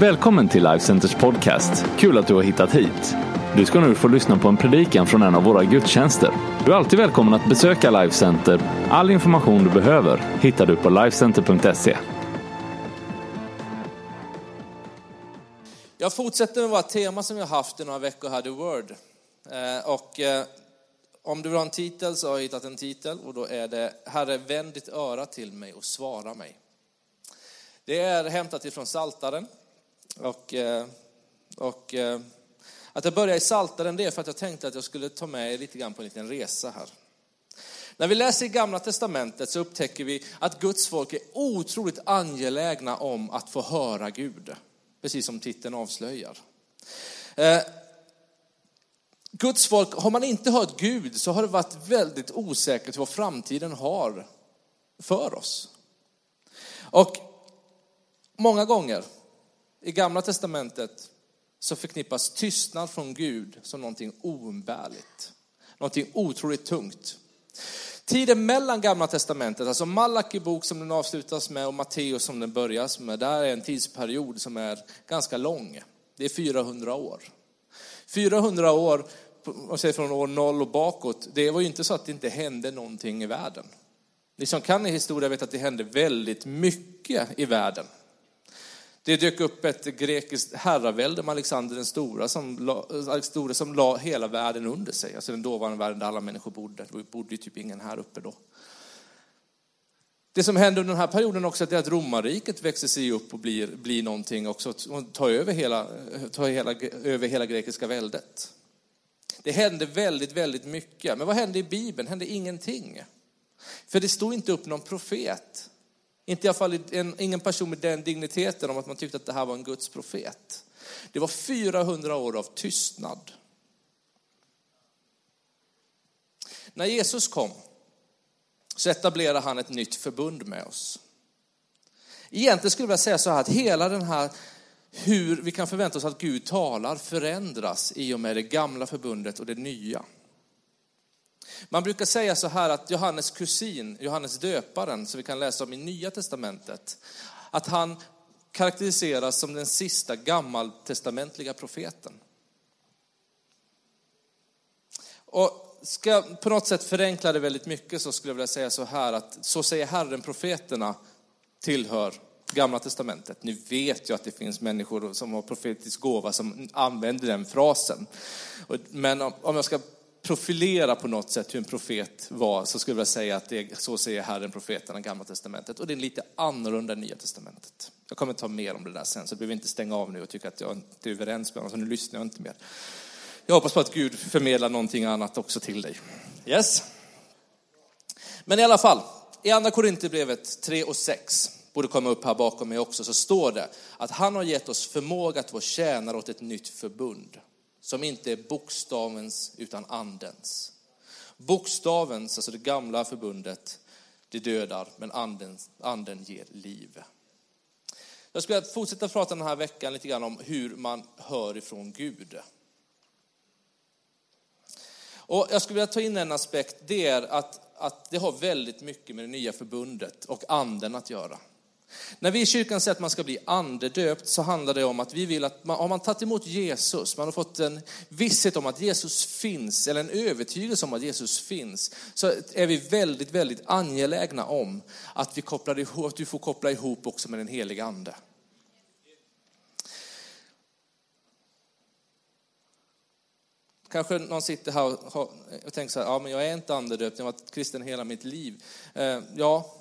Välkommen till Life Centers podcast. Kul att du har hittat hit. Du ska nu få lyssna på en predikan från en av våra gudstjänster. Du är alltid välkommen att besöka Life Center. All information du behöver hittar du på lifecenter.se. Jag fortsätter med vårt tema som jag haft i några veckor här, The Word. Eh, och eh, om du vill ha en titel så har jag hittat en titel och då är det Herre vänd ditt öra till mig och svara mig. Det är hämtat ifrån Saltaren och, eh, och eh, att jag börjar i Saltaren det är för att jag tänkte att jag skulle ta med er lite grann på en liten resa här. När vi läser i Gamla Testamentet så upptäcker vi att Guds folk är otroligt angelägna om att få höra Gud, precis som titeln avslöjar. Eh, Guds folk, har man inte hört Gud så har det varit väldigt osäkert vad framtiden har för oss. Och många gånger i Gamla Testamentet så förknippas tystnad från Gud som någonting oumbärligt, någonting otroligt tungt. Tiden mellan Gamla Testamentet, alltså Malaki bok som den avslutas med och Matteus som den börjas med, där är en tidsperiod som är ganska lång. Det är 400 år. 400 år, om säger från år 0 och bakåt, det var ju inte så att det inte hände någonting i världen. Ni som kan i historia vet att det hände väldigt mycket i världen. Det dök upp ett grekiskt herravälde med Alexander den stora som, la, Alexander som la hela världen under sig, alltså den dåvarande världen där alla människor bodde. Det bodde ju typ ingen här uppe då. Det som hände under den här perioden också är att romarriket växer sig upp och blir, blir någonting också, och tar över hela, tar hela, över hela grekiska väldet. Det hände väldigt, väldigt mycket. Men vad hände i Bibeln? hände ingenting. För det stod inte upp någon profet. Inte i alla fall en, ingen person med den digniteten om att man tyckte att det här var en Guds profet. Det var 400 år av tystnad. När Jesus kom så etablerade han ett nytt förbund med oss. Egentligen skulle jag vilja säga så här att hela den här hur vi kan förvänta oss att Gud talar förändras i och med det gamla förbundet och det nya. Man brukar säga så här att Johannes kusin, Johannes döparen, som vi kan läsa om i Nya Testamentet, att han karaktäriseras som den sista gammaltestamentliga profeten. Och ska jag på något sätt förenkla det väldigt mycket så skulle jag vilja säga så här att så säger Herren profeterna tillhör Gamla Testamentet. Ni vet ju att det finns människor som har profetisk gåva som använder den frasen. Men om jag ska profilera på något sätt hur en profet var så skulle jag vilja säga att det är, så säger Herren profeterna i Gamla Testamentet. Och det är lite annorlunda i Nya Testamentet. Jag kommer ta mer om det där sen så du behöver inte stänga av nu och tycka att jag inte är överens med honom så nu lyssnar jag inte mer. Jag hoppas på att Gud förmedlar någonting annat också till dig. Yes? Men i alla fall, i andra Korinthierbrevet 3 och 6 borde komma upp här bakom mig också, så står det att han har gett oss förmåga att vara tjänare åt ett nytt förbund som inte är bokstavens utan andens. Bokstavens, alltså det gamla förbundet, det dödar, men anden, anden ger liv. Jag skulle fortsätta prata den här veckan lite grann om hur man hör ifrån Gud. Och jag skulle vilja ta in en aspekt, det är att, att det har väldigt mycket med det nya förbundet och anden att göra. När vi i kyrkan säger att man ska bli andedöpt så handlar det om att vi vill att man, har man tagit emot Jesus, man har fått en visshet om att Jesus finns, eller en övertygelse om att Jesus finns, så är vi väldigt, väldigt angelägna om att, vi kopplar ihop, att du får koppla ihop också med den heliga ande. Kanske någon sitter här och, tänker så här, ja men jag är inte andedöpt, jag har varit kristen hela mitt liv. Eh, ja,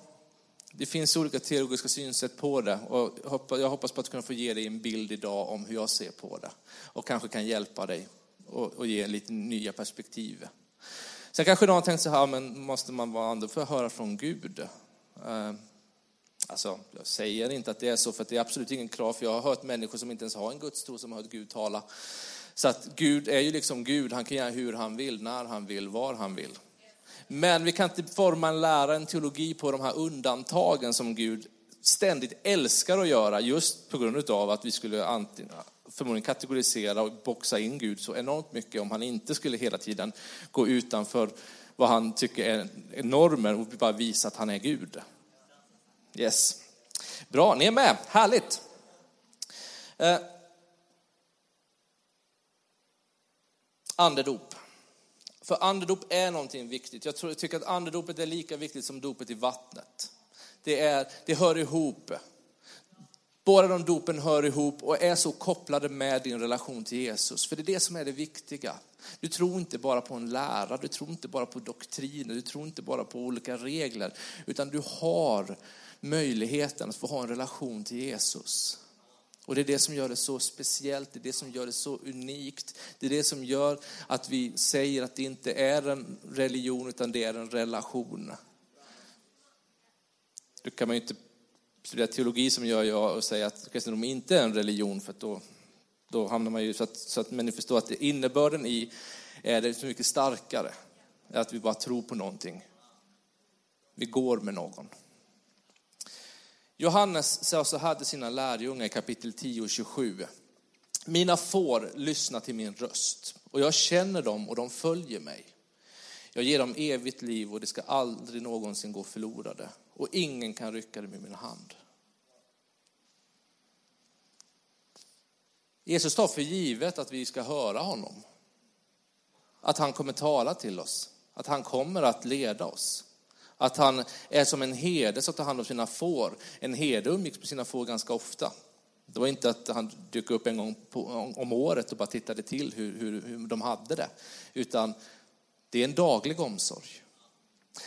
det finns olika teologiska synsätt på det och jag hoppas på att kunna få ge dig en bild idag om hur jag ser på det och kanske kan hjälpa dig och, ge lite nya perspektiv. Sen kanske någon har tänkt så här, men måste man vara ande för att höra från Gud? Eh, alltså, jag säger inte att det är så, för det är absolut ingen krav, för jag har hört människor som inte ens har en gudstro som har hört Gud tala. Så att Gud är ju liksom Gud, han kan göra hur han vill, när han vill, var han vill. Men vi kan inte forma en lära, en teologi på de här undantagen som Gud ständigt älskar att göra just på grund av att vi skulle förmodligen kategorisera och boxa in Gud så enormt mycket om han inte skulle hela tiden gå utanför vad han tycker är normer och bara visa att han är Gud. Yes. Bra, ni är med. Härligt. Eh, andedop. För andedop är någonting viktigt. Jag, tror, jag tycker att andedopet är lika viktigt som dopet i vattnet. Det, är, det hör ihop. Båda de dopen hör ihop och är så kopplade med din relation till Jesus. För det är det som är det viktiga. Du tror inte bara på en lära, du tror inte bara på doktriner, du tror inte bara på olika regler. Utan du har möjligheten att få ha en relation till Jesus. Och det är det som gör det så speciellt, det är det som gör det så unikt. Det är det som gör att vi säger att det inte är en religion utan det är en relation. Då kan man ju inte studera teologi som gör jag och säga att kristendom inte är en religion för då, då hamnar man ju så att, så att människor förstår att innebörden i är det så mycket starkare. Att vi bara tror på någonting. Vi går med någon. Johannes sa så här till sina lärjungar i kapitel 10 och 27. Mina får lyssna till min röst och jag känner dem och de följer mig. Jag ger dem evigt liv och det ska aldrig någonsin gå förlorade och ingen kan rycka dem i min hand. Jesus tar för givet att vi ska höra honom. Att han kommer tala till oss, att han kommer att leda oss. Att han är som en herde som tar hand om sina får. En herde umgicks med sina får ganska ofta. Det var inte att han dök upp en gång på, om året och bara tittade till hur, hur, hur de hade det. Utan det är en daglig omsorg.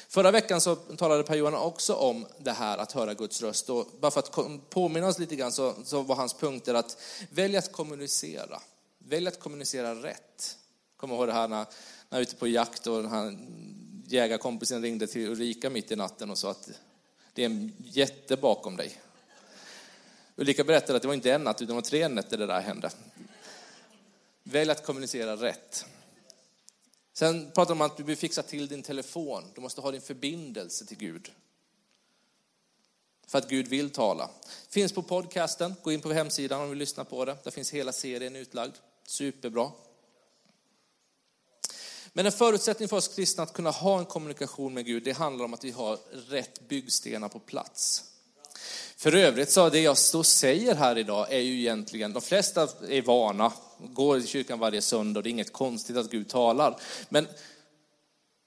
Förra veckan så talade Per-Johan också om det här att höra Guds röst. Och bara för att påminna oss lite grann så, så var hans punkter att välja att kommunicera. Välj att kommunicera rätt. Kommer ihåg det här när, när jag är ute på jakt och den här jägarkompisen ringde till Ulrika mitt i natten och sa att det är en jätte bakom dig. Ulrika berättade att det var inte en natt, utan det var tre nätter det där hände. Välj att kommunicera rätt. Sen pratar de om att du behöver fixa till din telefon. Du måste ha din förbindelse till Gud. För att Gud vill tala. Finns på podcasten, gå in på hemsidan om du vill lyssna på det. Där finns hela serien utlagd. Superbra. Men en förutsättning för oss kristna att kunna ha en kommunikation med Gud, det handlar om att vi har rätt byggstenar på plats. För övrigt så det jag står säger här idag är ju egentligen, de flesta är vana, går i kyrkan varje söndag och det är inget konstigt att Gud talar. Men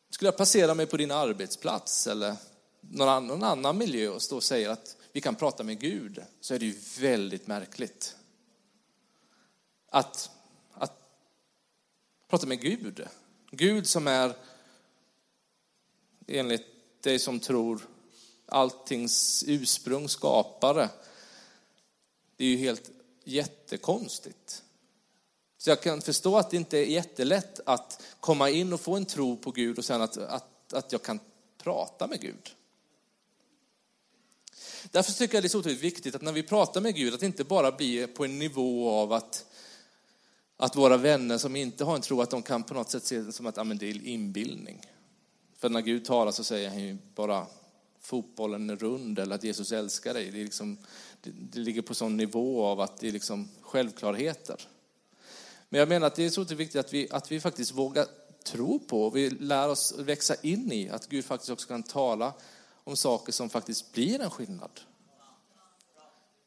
skulle jag placera mig på din arbetsplats eller någon annan, någon annan miljö och stå och säga att vi kan prata med Gud, så är det ju väldigt märkligt. Att, att prata med Gud, Gud som är, enligt dig som tror, alltings ursprung, skapare. Det är ju helt jättekonstigt. Så jag kan förstå att det inte är jättelätt att komma in och få en tro på Gud och sen att, att, att jag kan prata med Gud. Därför tycker jag det är så otroligt viktigt att när vi pratar med Gud, att det inte bara blir på en nivå av att att våra vänner som inte har en tro, att de kan på något sätt se det som att men det är inbildning. För när Gud talar så säger han ju bara fotbollen är rund eller att Jesus älskar dig. Det, är liksom, det, det ligger på sån nivå av att det är liksom självklarheter. Men jag menar att det är så viktigt att vi, att vi faktiskt vågar tro på och vi lär oss växa in i att Gud faktiskt också kan tala om saker som faktiskt blir en skillnad.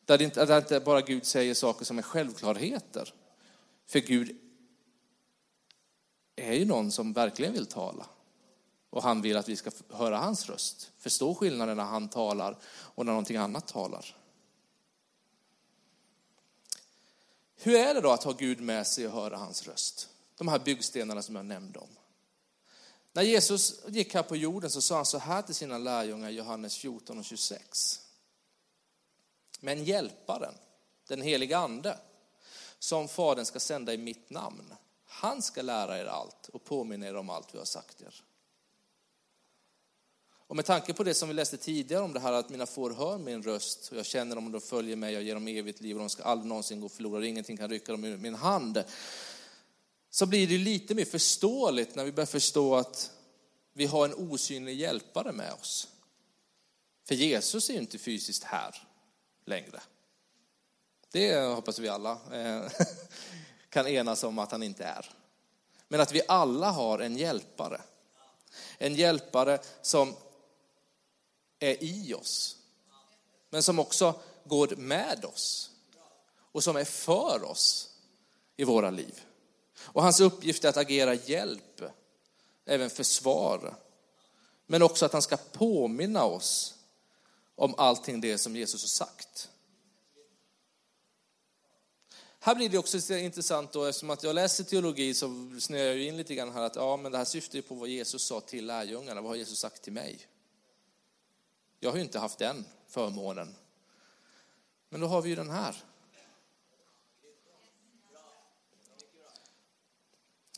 Där det inte, där inte bara Gud säger saker som är självklarheter. För Gud är ju någon som verkligen vill tala. Och han vill att vi ska höra hans röst. Förstå skillnaden när han talar och när någonting annat talar. Hur är det då att ha Gud med sig och höra hans röst? De här byggstenarna som jag nämnde om. När Jesus gick här på jorden så sa han så här till sina lärjungar i Johannes 14 och 26. Men hjälparen, den heliga ande, som Fadern ska sända i mitt namn. Han ska lära er allt och påminna er om allt vi har sagt er. Och med tanke på det som vi läste tidigare om det här att mina får hör min röst och jag känner dem och de följer mig, jag ger dem evigt liv och de ska aldrig någonsin gå förlorade, ingenting kan rycka dem ur min hand. Så blir det lite mer förståeligt när vi börjar förstå att vi har en osynlig hjälpare med oss. För Jesus är ju inte fysiskt här längre. Det hoppas vi alla eh, kan enas om att han inte är. Men att vi alla har en hjälpare. En hjälpare som är i oss. Men som också går med oss. och som är för oss i våra liv. Och hans uppgift är att agera hjälp, även försvar. Men också att han ska påminna oss om allting det som Jesus har sagt. Här blir det också intressant då, eftersom att jag läser teologi så snöar jag in lite grann här att ja, men det här syftar ju på vad Jesus sa till lärjungarna. Vad har Jesus sagt till mig? Jag har ju inte haft den förmånen. Men då har vi ju den här.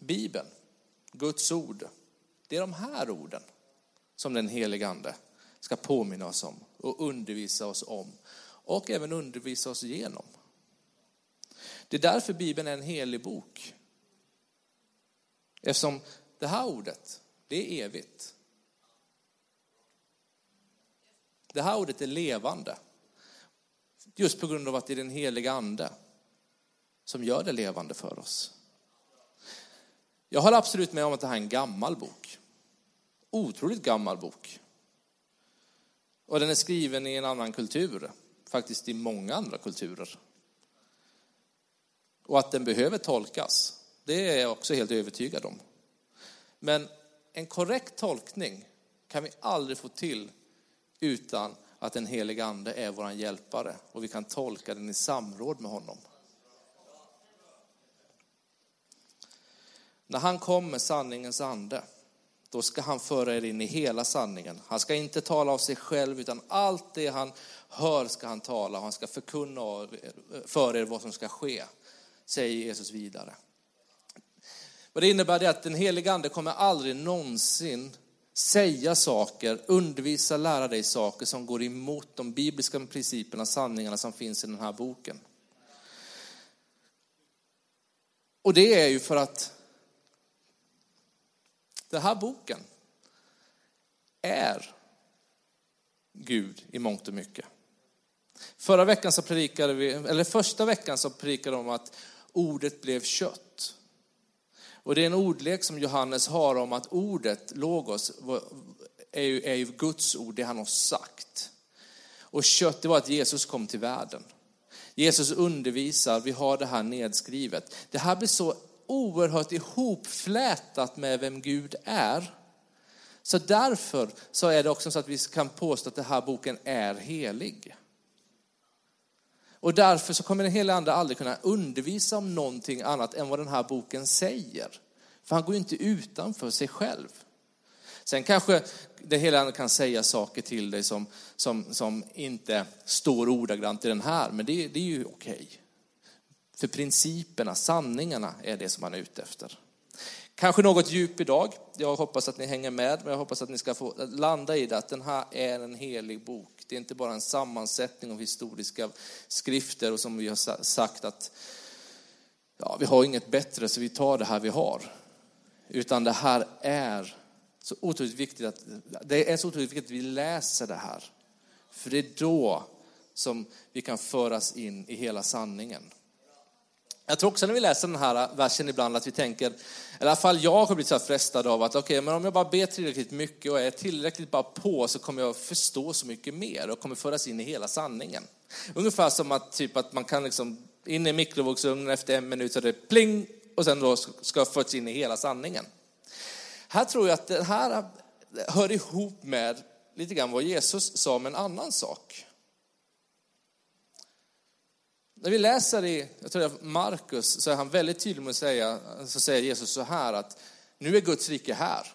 Bibeln, Guds ord. Det är de här orden som den helige Ande ska påminna oss om och undervisa oss om och även undervisa oss genom. Det är därför Bibeln är en helig bok. Eftersom det här ordet, det är evigt. Det här ordet är levande. Just på grund av att det är den heliga ande som gör det levande för oss. Jag håller absolut med om att det här är en gammal bok. Otroligt gammal bok. Och den är skriven i en annan kultur, faktiskt i många andra kulturer. Och att den behöver tolkas, det är jag också helt övertygad om. Men en korrekt tolkning kan vi aldrig få till utan att den helige ande är vår hjälpare och vi kan tolka den i samråd med honom. När han kommer, sanningens ande, då ska han föra er in i hela sanningen. Han ska inte tala av sig själv, utan allt det han hör ska han tala. och Han ska förkunna för er vad som ska ske, säger Jesus vidare. Vad det innebär är att den helige ande kommer aldrig någonsin säga saker, undervisa, lära dig saker som går emot de bibliska principerna, sanningarna som finns i den här boken. Och det är ju för att den här boken är Gud i mångt och mycket. Förra veckan så predikade vi, eller första veckan så predikade de om att ordet blev kött. Och det är en ordlek som Johannes har om att ordet, logos, är ju, är ju Guds ord, det han har sagt. Och kött, det var att Jesus kom till världen. Jesus undervisar, vi har det här nedskrivet. Det här blir så oerhört ihopflätat med vem Gud är. Så därför så är det också så att vi kan påstå att den här boken är helig. Och därför så kommer den heliga ande aldrig kunna undervisa om någonting annat än vad den här boken säger. För han går ju inte utanför sig själv. Sen kanske den heliga ande kan säga saker till dig som, som, som inte står ordagrant i den här, men det, det är ju okej. Okay. För principerna, sanningarna är det som han är ute efter. Kanske något djup idag. Jag hoppas att ni hänger med, men jag hoppas att ni ska få landa i det, att den här är en helig bok. Det är inte bara en sammansättning av historiska skrifter och som vi har sagt att ja, vi har inget bättre så vi tar det här vi har. Utan det här är så otroligt viktigt att, det är så otroligt viktigt att vi läser det här. För det är då som vi kan föras in i hela sanningen. Jag tror också när vi läser den här versen ibland att vi tänker, i alla fall jag har blivit så frestad av att okej, okay, men om jag bara ber tillräckligt mycket och är tillräckligt bara på så kommer jag förstå så mycket mer och kommer föras in i hela sanningen. Ungefär som att, typ, att man kan liksom in i mikrovågsugnen efter en minut så är det pling och sen då ska jag föras in i hela sanningen. Här tror jag att det här hör ihop med lite grann vad Jesus sa om en annan sak. När vi läser i, jag tror det är Markus, så är han väldigt tydlig med att säga, så säger Jesus så här att nu är Guds rike här.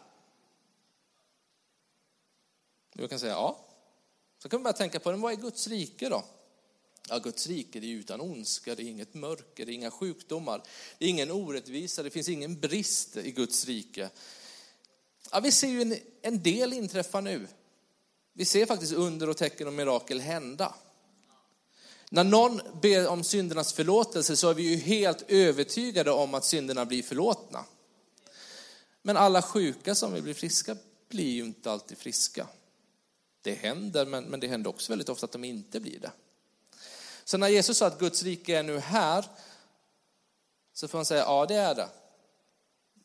Du kan säga ja. Så kan man börja tänka på, men vad är Guds rike då? Ja, Guds rike det är utan ondska, det är inget mörker, det är inga sjukdomar, det är ingen orättvisa, det finns ingen brist i Guds rike. Ja, vi ser ju en, en del inträffa nu. Vi ser faktiskt under och tecken och mirakel hända. När någon ber om syndernas förlåtelse så är vi ju helt övertygade om att synderna blir förlåtna. Men alla sjuka som vill bli friska blir ju inte alltid friska. Det händer, men, men det händer också väldigt ofta att de inte blir det. Så när Jesus sa att Guds rike är nu här, så får man säga ja det är det.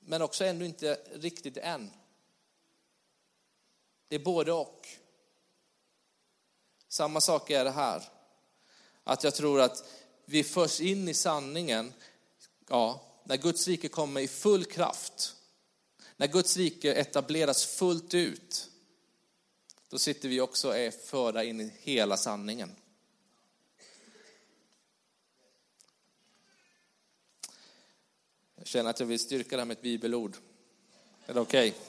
Men också ändå inte riktigt än. Det är både och. Samma sak är det här. Att jag tror att vi förs in i sanningen, ja, när Guds rike kommer i full kraft, när Guds rike etableras fullt ut, då sitter vi också och är förda in i hela sanningen. Jag känner att jag vill styrka det här med ett bibelord. Är det okej? Okay?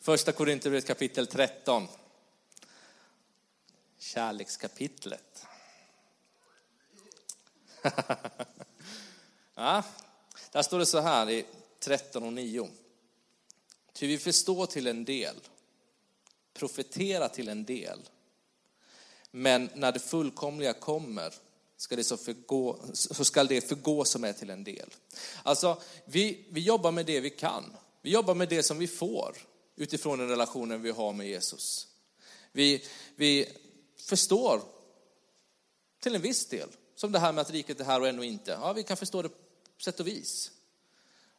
Första Korinthierbrevet kapitel 13. Kärlekskapitlet. ja, där står det så här i 13 och 9. Ty vi förstår till en del, profetera till en del, men när det fullkomliga kommer ska det så, förgå, så ska det förgå som är till en del. Alltså, vi, vi jobbar med det vi kan. Vi jobbar med det som vi får utifrån den relationen vi har med Jesus. Vi, vi förstår till en viss del, som det här med att riket är här och ännu inte. Ja, vi kan förstå det på sätt och vis.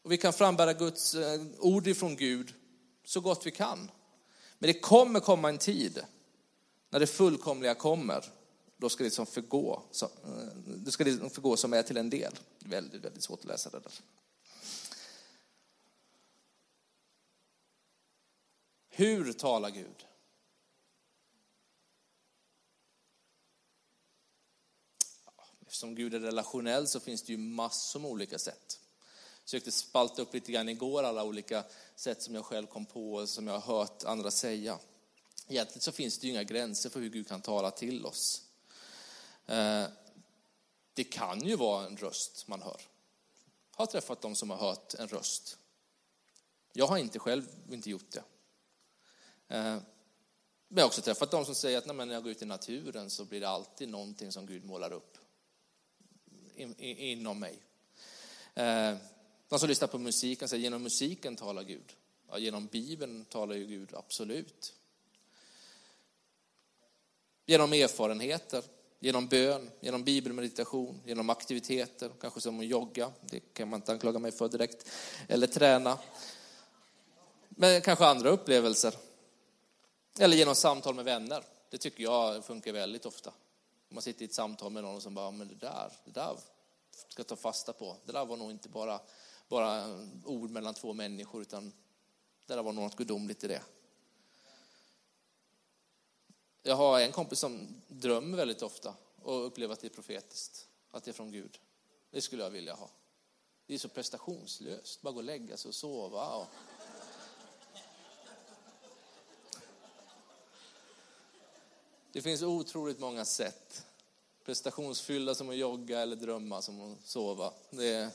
Och vi kan frambära Guds eh, ord ifrån Gud så gott vi kan. Men det kommer komma en tid när det fullkomliga kommer. Då ska det som förgå, så, eh, då ska det liksom förgå som är till en del. Väldigt, väldigt svårt att läsa det där. Hur talar Gud? Eftersom Gud är relationell så finns det ju massor med olika sätt. Jag försökte spalta upp lite grann igår alla olika sätt som jag själv kom på och som jag har hört andra säga. Egentligen så finns det ju inga gränser för hur Gud kan tala till oss. Eh, det kan ju vara en röst man hör. Jag har träffat de som har hört en röst. Jag har inte själv inte gjort det. Eh, men jag har också träffat de som säger att när jag går ut i naturen så blir det alltid någonting som Gud målar upp inom mig. Eh, de som lyssnar på musiken säger genom musiken talar Gud. Ja, genom Bibeln talar ju Gud, absolut. Genom erfarenheter, genom bön, genom bibelmeditation, genom aktiviteter, kanske som att jogga, det kan man inte anklaga mig för direkt, eller träna. Men kanske andra upplevelser. Eller genom samtal med vänner. Det tycker jag funkar väldigt ofta. Om man sitter i ett samtal med någon som bara, men det där, det där ska jag ta fasta på. Det där var nog inte bara, bara ord mellan två människor, utan det där var något gudomligt i det. Jag har en kompis som drömmer väldigt ofta och upplever att det är profetiskt, att det är från Gud. Det skulle jag vilja ha. Det är så prestationslöst, bara gå och lägga sig och sova. Och Det finns otroligt många sätt. Prestationsfyllda som att jogga eller drömma som att sova. Det är...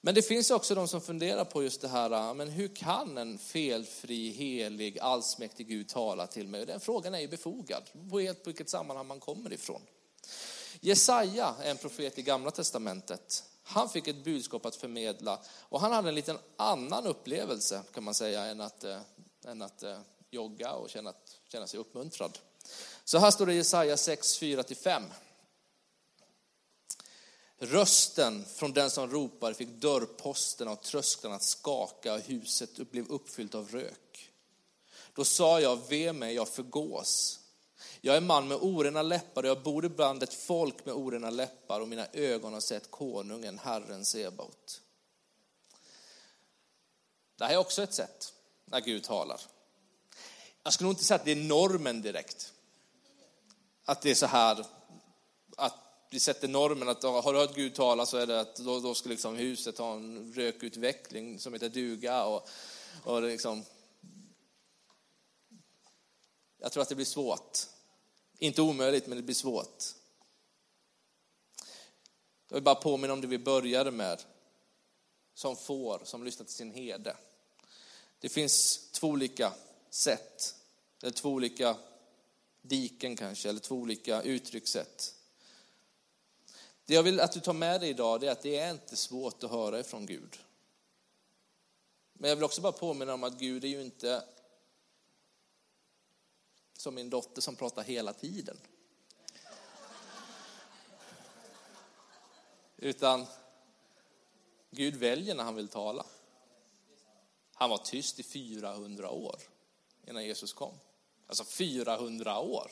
Men det finns också de som funderar på just det här, men hur kan en felfri, helig, allsmäktig Gud tala till mig? Den frågan är ju befogad, på helt på vilket sammanhang man kommer ifrån. Jesaja är en profet i Gamla Testamentet. Han fick ett budskap att förmedla och han hade en liten annan upplevelse kan man säga än att eh, än att eh, jogga och känna, känna sig uppmuntrad. Så här står det i Jesaja 6, 4-5. Rösten från den som ropar fick dörrposterna och trösklarna att skaka och huset blev uppfyllt av rök. Då sa jag, ve mig, jag förgås. Jag är man med orena läppar och jag bor ibland ett folk med orena läppar och mina ögon har sett konungen, Herren Sebaot. Det här är också ett sätt när Gud talar. Jag skulle nog inte säga att det är normen direkt. Att det är så här, att vi sätter normen att har du hört Gud tala så är det att då, då ska liksom huset ha en rökutveckling som heter duga. Och, och liksom, jag tror att det blir svårt. Inte omöjligt, men det blir svårt. Jag vill bara påminna om det vi började med. Som får, som lyssnar till sin herde. Det finns två olika sätt, eller två olika diken kanske, eller två olika uttryckssätt. Det jag vill att du tar med dig idag är att det är inte svårt att höra ifrån Gud. Men jag vill också bara påminna om att Gud är ju inte som min dotter som pratar hela tiden. Utan Gud väljer när han vill tala. Han var tyst i 400 år innan Jesus kom. Alltså 400 år.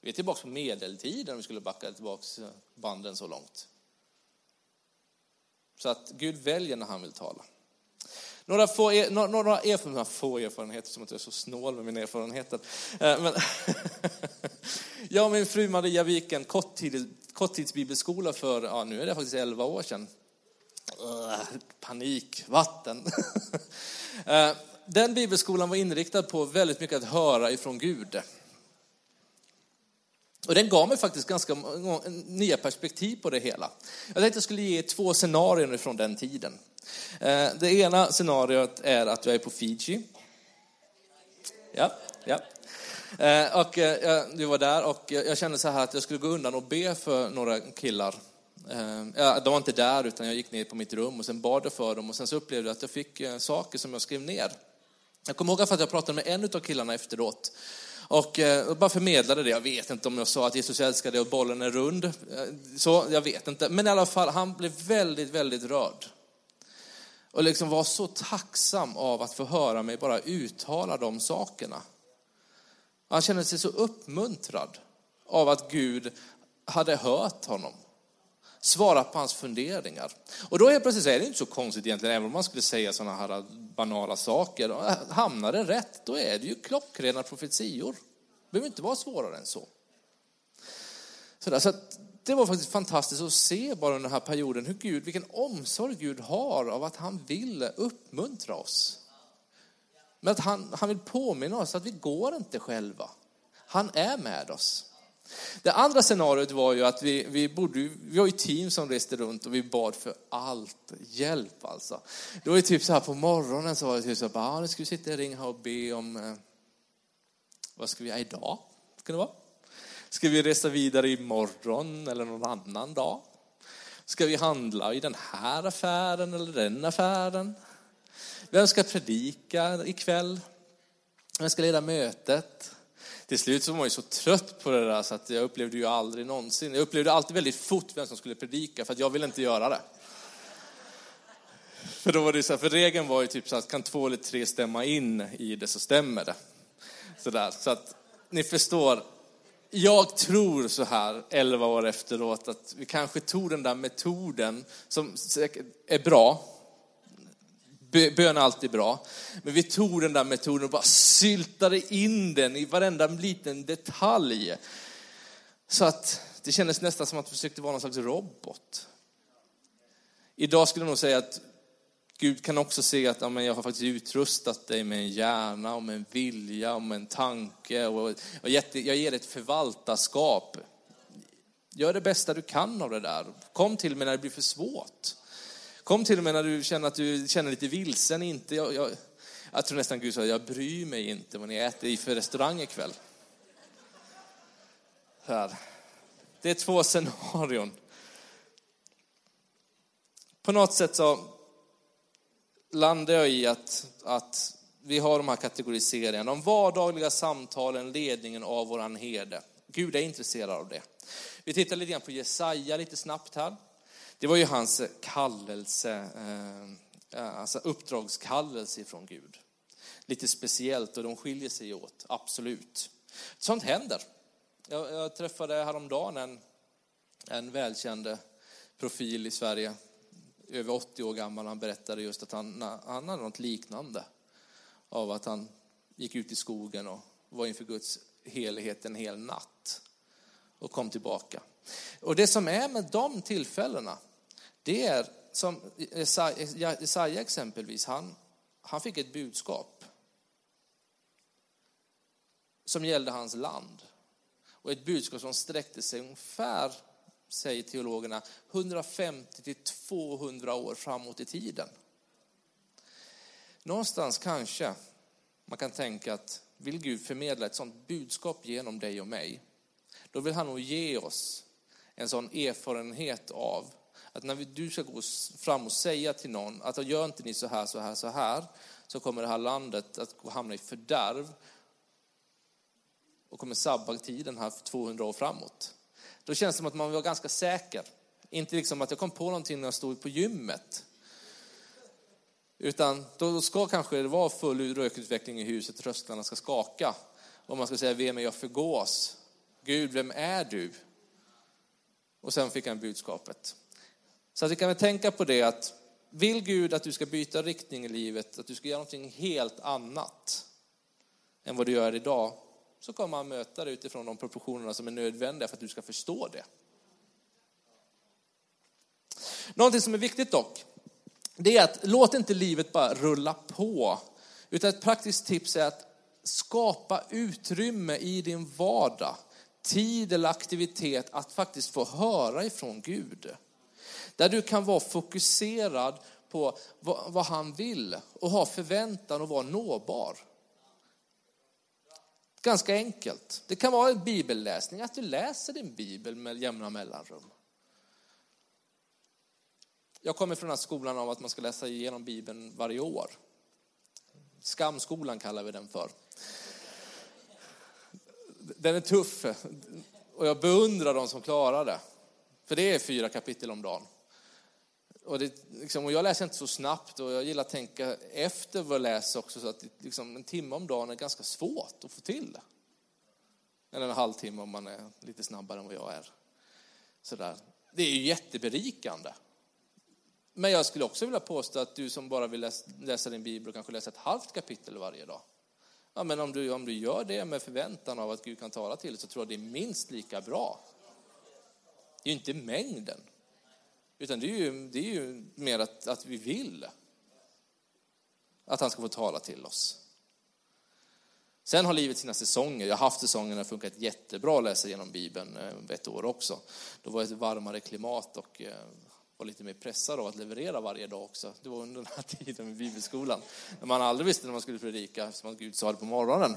Vi är tillbaka på medeltiden om vi skulle backa tillbaka banden så långt. Så att Gud väljer när han vill tala. Några få, några erfarenheter, få erfarenheter, som att jag är så snål med mina erfarenheter. Eh, men jag och min fru Maria gick en korttidsbibelskola för, ja nu är det faktiskt 11 år sedan. Panik, vatten. Eh, den bibelskolan var inriktad på väldigt mycket att höra ifrån Gud. Och den gav mig faktiskt ganska nya perspektiv på det hela. Jag tänkte att jag skulle ge två scenarion från den tiden. Eh, det ena scenariot är att jag är på Fiji. Ja, ja. Eh, och eh, var där och jag kände så här att jag skulle gå undan och be för några killar. Ehm, de var inte där utan jag gick ner på mitt rum och sen bad jag för dem och sen så upplevde jag att jag fick eh, saker som jag skrev ner. Jag kommer ihåg att jag pratade med en av killarna efteråt eh, och bara förmedlade det. Jag vet inte om jag sa att Jesus älskar dig och bollen är rund. Eh, så, jag vet inte. Men i alla fall, han blev väldigt, väldigt rörd. Och liksom var så tacksam av att få höra mig bara uttala de sakerna. Han kände sig så uppmuntrad av att Gud hade hört honom svara på hans funderingar. Och då är plötsligt är det inte så konstigt egentligen, även om man skulle säga sådana här banala saker. Äh, hamnar det rätt, då är det ju klockrena profetior. Det behöver inte vara svårare än så. Så, så det var faktiskt fantastiskt att se bara under den här perioden hur Gud, vilken omsorg Gud har av att han vill uppmuntra oss. Men att han, han vill påminna oss att vi går inte själva. Han är med oss. Det andra scenariot var ju att vi, vi, bodde, vi var ju team som reste runt och vi bad för allt, hjälp alltså. Det var ju typ så här på morgonen så var det typ så här, ah, nu ska vi sitta i ring här och be om, eh, vad ska vi göra idag? Ska det vara? Ska vi resa vidare imorgon eller någon annan dag? Ska vi handla i den här affären eller den affären? Vem ska predika ikväll? Vem ska leda mötet? Till slut så var jag så trött på det där så att jag upplevde ju aldrig någonsin, jag upplevde alltid väldigt fort vem som skulle predika för att jag ville inte göra det. För då var det så här, för regeln var ju typ så att kan två eller tre stämma in i det så stämmer det. Så, där. så att ni förstår, jag tror så här elva år efteråt att vi kanske tog den där metoden som är bra, Bön är alltid bra. Men vi tog den där metoden och bara syltade in den i varenda liten detalj. Så att det kändes nästan som att vi försökte vara någon slags robot. Idag skulle jag nog säga att Gud kan också se att ja, men jag har faktiskt utrustat dig med en hjärna, och med en vilja, och med en tanke. Och, och jag ger dig ett förvaltarskap. Gör det bästa du kan av det där. Kom till mig när det blir för svårt. Kom till och med när du känner att du känner lite vilsen. Inte, jag, jag, jag tror nästan Gud sa, jag bryr mig inte vad ni äter i för restaurang ikväll. Här. Det är två scenarion. På något sätt så landar jag i att, att vi har de här kategoriseringarna. De vardagliga samtalen, ledningen av våran herde. Gud är intresserad av det. Vi tittar lite grann på Jesaja lite snabbt här. Det var ju hans kallelse, eh, eh, alltså uppdragskallelse från Gud. Lite speciellt och de skiljer sig åt, absolut. Sånt händer. Jag, jag träffade häromdagen en, en välkänd profil i Sverige, över 80 år gammal. Han berättade just att han, han hade något liknande av att han gick ut i skogen och var inför Guds helighet en hel natt och kom tillbaka. Och det som är med de tillfällena, det är som Jesaja exempelvis, han, han fick ett budskap som gällde hans land. Och ett budskap som sträckte sig ungefär, säger teologerna, 150 till 200 år framåt i tiden. Någonstans kanske man kan tänka att vill Gud förmedla ett sådant budskap genom dig och mig, då vill han nog ge oss en sån erfarenhet av att när du ska gå fram och säga till någon att gör inte ni så här, så här, så här, så kommer det här landet att hamna i fördärv och kommer sabba tiden här för 200 år framåt. Då känns det som att man var ganska säker. Inte liksom att jag kom på någonting när jag stod på gymmet. Utan då ska kanske det vara full rökutveckling i huset, trösklarna ska skaka. och man ska säga vem är jag förgås? Gud, vem är du? Och sen fick han budskapet. Så att vi kan väl tänka på det att vill Gud att du ska byta riktning i livet, att du ska göra någonting helt annat än vad du gör idag, så kommer han möta dig utifrån de proportionerna som är nödvändiga för att du ska förstå det. Någonting som är viktigt dock, det är att låt inte livet bara rulla på. Utan ett praktiskt tips är att skapa utrymme i din vardag, tid eller aktivitet att faktiskt få höra ifrån Gud. Där du kan vara fokuserad på vad, han vill och ha förväntan och vara nåbar. Ganska enkelt. Det kan vara en bibelläsning, att du läser din bibel med jämna mellanrum. Jag kommer från den här skolan av att man ska läsa igenom bibeln varje år. Skamskolan kallar vi den för. Den är tuff och jag beundrar de som klarar det. För det är fyra kapitel om dagen. Och, det, liksom, och jag läser inte så snabbt och jag gillar att tänka efter vad jag läser också så att liksom, en timme om dagen är ganska svårt att få till. Eller en halvtimme om man är lite snabbare än vad jag är. Sådär. Det är ju jätteberikande. Men jag skulle också vilja påstå att du som bara vill läsa din bibel och kanske läsa ett halvt kapitel varje dag. Ja, men om du, om du gör det med förväntan av att Gud kan tala till dig så tror jag det är minst lika bra. Det är ju inte mängden. Utan det är ju, det är ju mer att, att vi vill att han ska få tala till oss. Sen har livet sina säsonger. Jag har haft säsonger när det funkat jättebra att läsa igenom Bibeln eh, ett år också. Då var det ett varmare klimat och eh, var lite mer pressad av att leverera varje dag också. Det var under den här tiden med bibelskolan. När man aldrig visste när man skulle predika, som att Gud sa det på morgonen.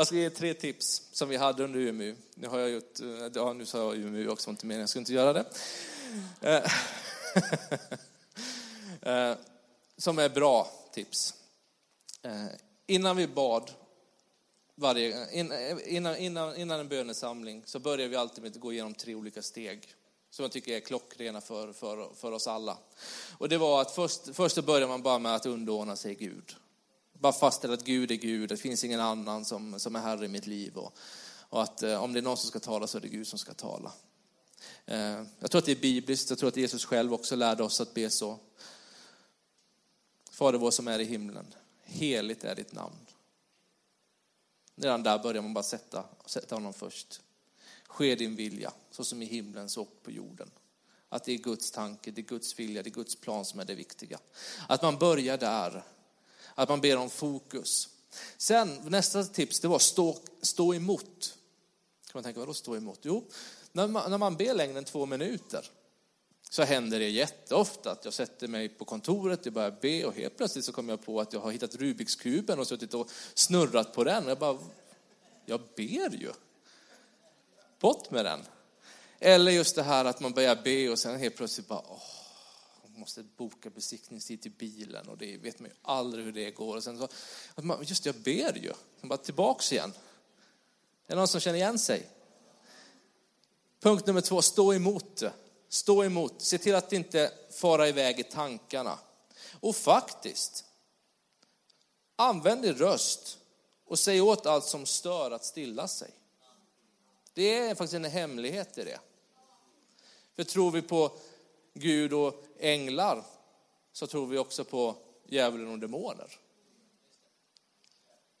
Jag ska ge tre tips som vi hade under UMU. Nu har jag gjort, eh, ja nu sa jag UMU också, inte meningen, jag skulle inte göra det. Eh, eh, som är bra tips. Innan vi bad, varje, innan, innan, innan en bönesamling, så börjar vi alltid med att gå igenom tre olika steg som jag tycker är klockrena för, för, för oss alla. Och det var att först, först börjar man bara med att underordna sig Gud bara fastställa att Gud är Gud, det finns ingen annan som, som är Herre i mitt liv. Och, och att eh, om det är någon som ska tala så är det Gud som ska tala. Eh, jag tror att det är bibliskt, jag tror att Jesus själv också lärde oss att be så. Fader vår som är i himlen, heligt är ditt namn. Redan där börjar man bara sätta, sätta honom först. Ske din vilja, så som i himlen så på jorden. Att det är Guds tanke, det är Guds vilja, det är Guds plan som är det viktiga. Att man börjar där att man ber om fokus. Sen, nästa tips, det var stå, stå emot. Kan man tänka, vadå stå emot? Jo, när man, när man ber längre än två minuter så händer det jätteofta att jag sätter mig på kontoret, jag börjar be och helt plötsligt så kommer jag på att jag har hittat Rubiks kuben och suttit och snurrat på den. Jag bara, jag ber ju. Bort med den. Eller just det här att man börjar be och sen helt plötsligt bara, åh, måste boka besiktningstid till bilen och det vet man ju aldrig hur det går. Och sen så, att man, just jag ber ju. bara tillbaks igen. Är det någon som känner igen sig? Punkt nummer två, stå emot Stå emot. Se till att inte fara iväg i tankarna. Och faktiskt, använd din röst och säg åt allt som stör att stilla sig. Det är faktiskt en hemlighet i det. För tror vi på Gud och änglar så tror vi också på djävulen och demoner.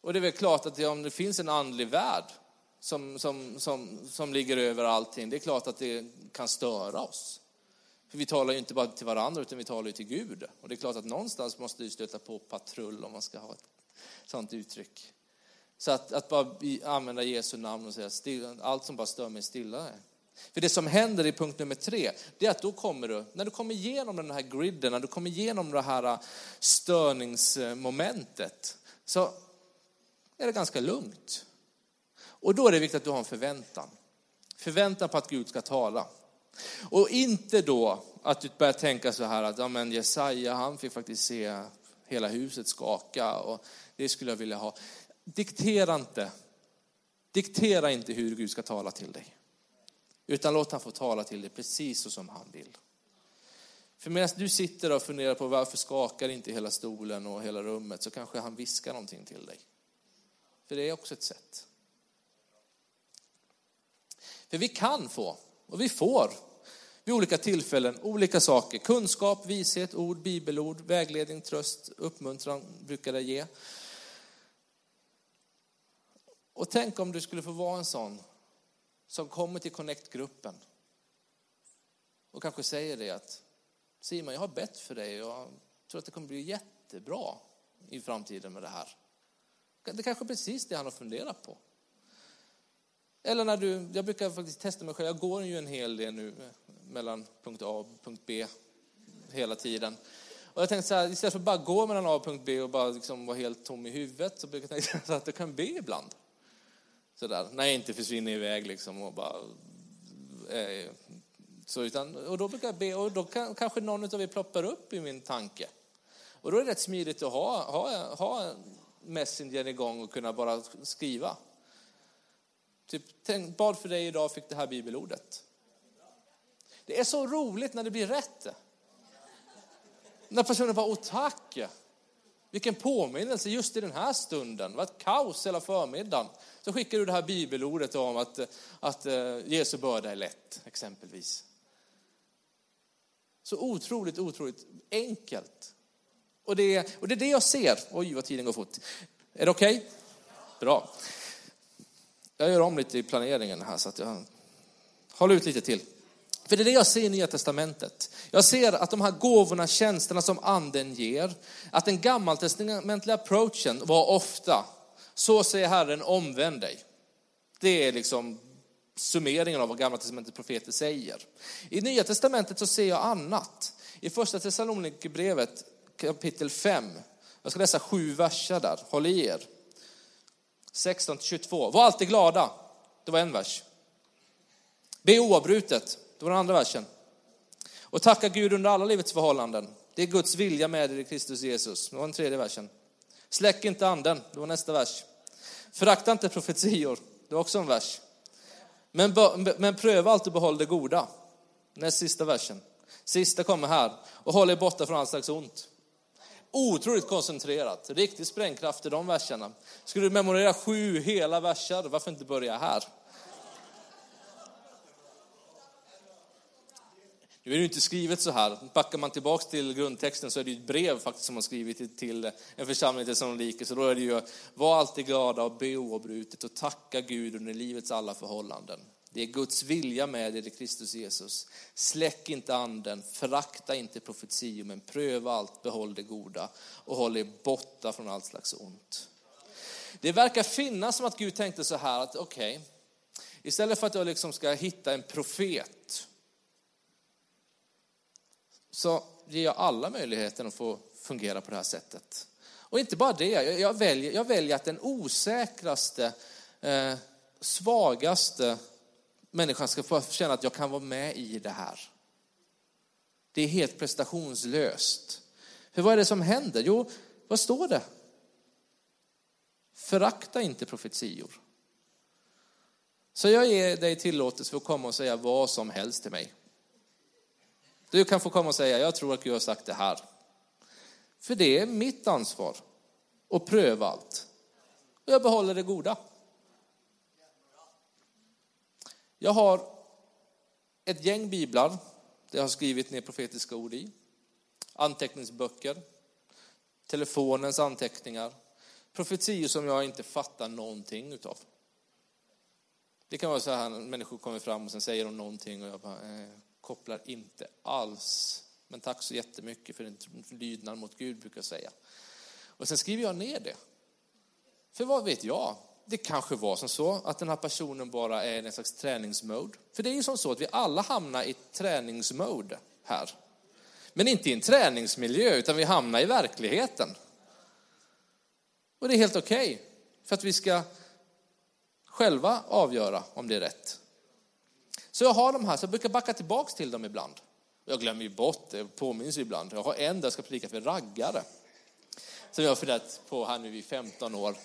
Och det är väl klart att om det finns en andlig värld som, som, som, som ligger över allting, det är klart att det kan störa oss. För vi talar ju inte bara till varandra utan vi talar ju till Gud. Och det är klart att någonstans måste vi stöta på patrull om man ska ha ett sånt uttryck. Så att, att bara använda Jesu namn och säga allt som bara stör mig stilla för det som händer i punkt nummer tre, det är att då kommer du, när du kommer igenom den här griden, när du kommer igenom det här äh, störningsmomentet, så är det ganska lugnt. Och då är det viktigt att du har en förväntan. Förväntan på att Gud ska tala. Och inte då att du börjar tänka så här att ja, men Jesaja han fick faktiskt se hela huset skaka och det skulle jag vilja ha. Diktera inte. Diktera inte hur Gud ska tala till dig. Utan låt han få tala till dig precis så som han vill. För medan du sitter och funderar på varför skakar inte hela stolen och hela rummet så kanske han viskar någonting till dig. För det är också ett sätt. För vi kan få, och vi får, vid olika tillfällen, olika saker. Kunskap, vishet, ord, bibelord, vägledning, tröst, uppmuntran brukar det ge. Och tänk om du skulle få vara en sån som kommer till Connect-gruppen och kanske säger det att Simon, jag har bett för dig och jag tror att det kommer bli jättebra i framtiden med det här. Det kanske är precis det han har funderat på. Eller när du, jag brukar faktiskt testa mig själv, jag går ju en hel del nu mellan punkt A och punkt B hela tiden. Och jag tänkte så här, istället för att bara gå mellan A och punkt B och bara liksom vara helt tom i huvudet så brukar jag tänka att jag kan be ibland. Sådär, när jag inte försvinner iväg liksom och bara... Eh, så utan, och då brukar jag be och då kan, kanske någon av er ploppar upp i min tanke. Och då är det rätt smidigt att ha, ha, ha Messenger igång och kunna bara skriva. Typ, tänk, bad för dig idag fick det här bibelordet. Det är så roligt när det blir rätt. När personen bara, åh tack. Vilken påminnelse just i den här stunden. Det var ett kaos hela förmiddagen. Så skickar du det här bibelordet om att, att eh, Jesu börda är lätt, exempelvis. Så otroligt, otroligt enkelt. Och det, och det är det jag ser. Oj, vad tiden går fort. Är det okej? Okay? Bra. Jag gör om lite i planeringen här så att jag håller ut lite till. För det är det jag ser i Nya Testamentet. Jag ser att de här gåvorna, tjänsterna som anden ger, att den gammaltestamentliga approachen var ofta, så säger Herren, omvänd dig. Det är liksom summeringen av vad Gamla Testamentets profeter säger. I Nya Testamentet så ser jag annat. I första Thessalonikerbrevet kapitel 5, jag ska läsa sju verser där, håll i er. 16 22. Var alltid glada, det var en vers. Be oavbrutet, det var den andra versen. Och tacka Gud under alla livets förhållanden. Det är Guds vilja med er i Kristus Jesus. Det var den tredje versen. Släck inte anden, det var nästa vers. Förakta inte profetior, det var också en vers. Men, men pröva alltid behåll det goda. Näst sista versen. Sista kommer här. Och håll er borta från all slags ont. Otroligt koncentrerat, riktig sprängkraft i de verserna. Skulle du memorera sju hela verser, varför inte börja här? Nu är det inte skrivet så här. Backar man tillbaks till grundtexten så är det ett brev faktiskt som har skrivit till en församling till Sannolike. Så då är det ju, var alltid glada och be oavbrutet och tacka Gud under livets alla förhållanden. Det är Guds vilja med er i Kristus Jesus. Släck inte anden, förakta inte profetior, men pröva allt, behåll det goda och håll er borta från allt slags ont. Det verkar finnas som att Gud tänkte så här att okej, okay, istället för att jag liksom ska hitta en profet så ger jag alla möjligheten att få fungera på det här sättet. Och inte bara det, jag väljer, jag väljer att den osäkraste, eh, svagaste människan ska få känna att jag kan vara med i det här. Det är helt prestationslöst. För vad är det som händer? Jo, vad står det? Förakta inte profetior. Så jag ger dig tillåtelse för att komma och säga vad som helst till mig. Du kan få komma och säga, jag tror att Gud har sagt det här. För det är mitt ansvar att pröva allt. Och jag behåller det goda. Jag har ett gäng biblar där jag har skrivit ner profetiska ord i. Anteckningsböcker, telefonens anteckningar, profetior som jag inte fattar någonting utav. Det kan vara så här människor kommer fram och sen säger de någonting och jag bara, eh, kopplar inte alls. Men tack så jättemycket för din lydnad mot Gud, brukar jag säga. Och sen skriver jag ner det. För vad vet jag? Det kanske var som så att den här personen bara är i en slags träningsmode. För det är ju som så att vi alla hamnar i träningsmode här. Men inte i en träningsmiljö, utan vi hamnar i verkligheten. Och det är helt okej, okay, för att vi ska själva avgöra om det är rätt. Så jag har de här, så jag brukar backa tillbaks till dem ibland. Jag glömmer ju bort det, påminns ibland. Jag har en där jag ska predika för raggare. Som jag har funderat på här nu i 15 år.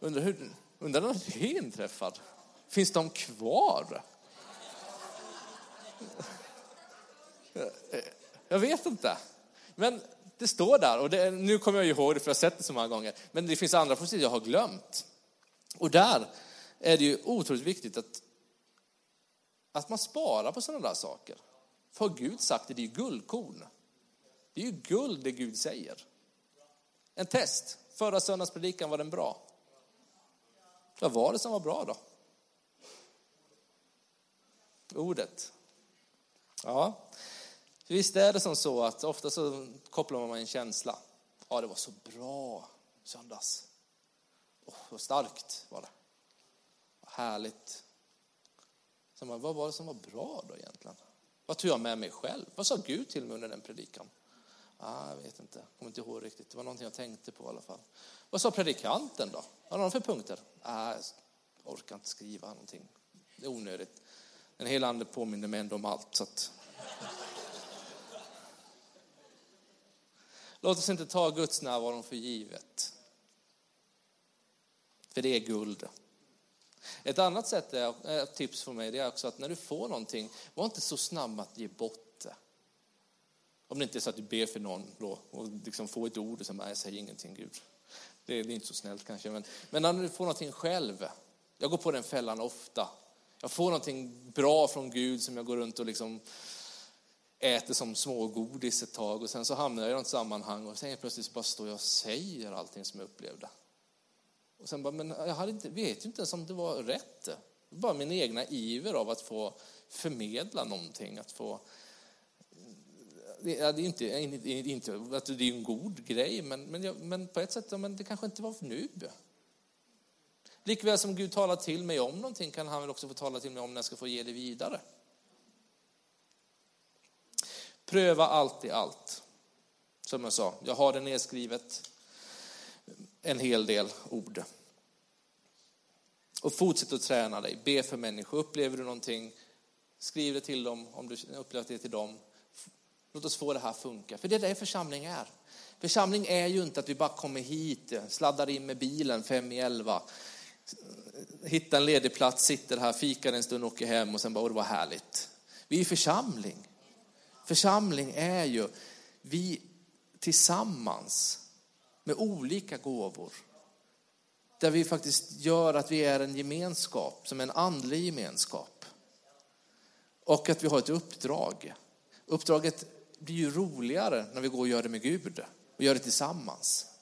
Undrar, hur, undrar när det inträffar? Finns de kvar? Jag vet inte. Men det står där, och det, nu kommer jag ihåg det för jag har sett det så många gånger. Men det finns andra profetior jag har glömt. Och där är det ju otroligt viktigt att, att man sparar på sådana där saker. För har Gud sagt det, det är ju guldkorn. Det är ju guld det Gud säger. En test. Förra söndags predikan var den bra? Vad var det som var bra då? Ordet. Ja, visst är det som så att ofta så kopplar man en känsla. Ja, det var så bra söndags. Oh, vad starkt var det. Vad härligt. Så man, vad var det som var bra då egentligen? Vad tog jag med mig själv? Vad sa Gud till mig under den predikan? Ah, jag vet inte, jag kommer inte ihåg riktigt. Det var någonting jag tänkte på i alla fall. Vad sa predikanten då? Vad har de för punkter? Ah, jag orkar inte skriva någonting. Det är onödigt. Den hela ande påminner mig ändå om allt. Så att... Låt oss inte ta Guds närvaro för givet. För det är guld. Ett annat sätt är, tips för mig det är också att när du får någonting, var inte så snabb att ge bort det. Om det inte är så att du ber för någon då, och liksom får ett ord och sen jag säger ingenting Gud. Det är, inte så snällt kanske, men, men när du får någonting själv. Jag går på den fällan ofta. Jag får någonting bra från Gud som jag går runt och liksom äter som smågodis ett tag och sen så hamnar jag i något sammanhang och sen plötsligt bara står jag och säger allting som jag upplevde. Och sen bara, men jag hade inte, vet ju inte ens om det var rätt. Det var bara min egna iver av att få förmedla någonting, att få det är inte, inte att det är en god grej, men, men, men på ett sätt, men det kanske inte var nu. Likväl som Gud talar till mig om någonting kan han väl också få tala till mig om när jag ska få ge det vidare. Pröva allt i allt. Som jag sa, jag har det nedskrivet en hel del ord. Och fortsätt att träna dig, be för människor. Upplever du någonting, skriv det till dem om du upplever det till dem. Låt oss få det här att funka, för det är det församling är. Församling är ju inte att vi bara kommer hit, sladdar in med bilen fem i elva, hittar en ledig plats, sitter här, fikar en stund, åker hem och sen bara, det var härligt. Vi är församling. Församling är ju vi tillsammans med olika gåvor. Där vi faktiskt gör att vi är en gemenskap, som en andlig gemenskap. Och att vi har ett uppdrag. Uppdraget blir ju roligare när vi går och gör det med Gud och gör det tillsammans.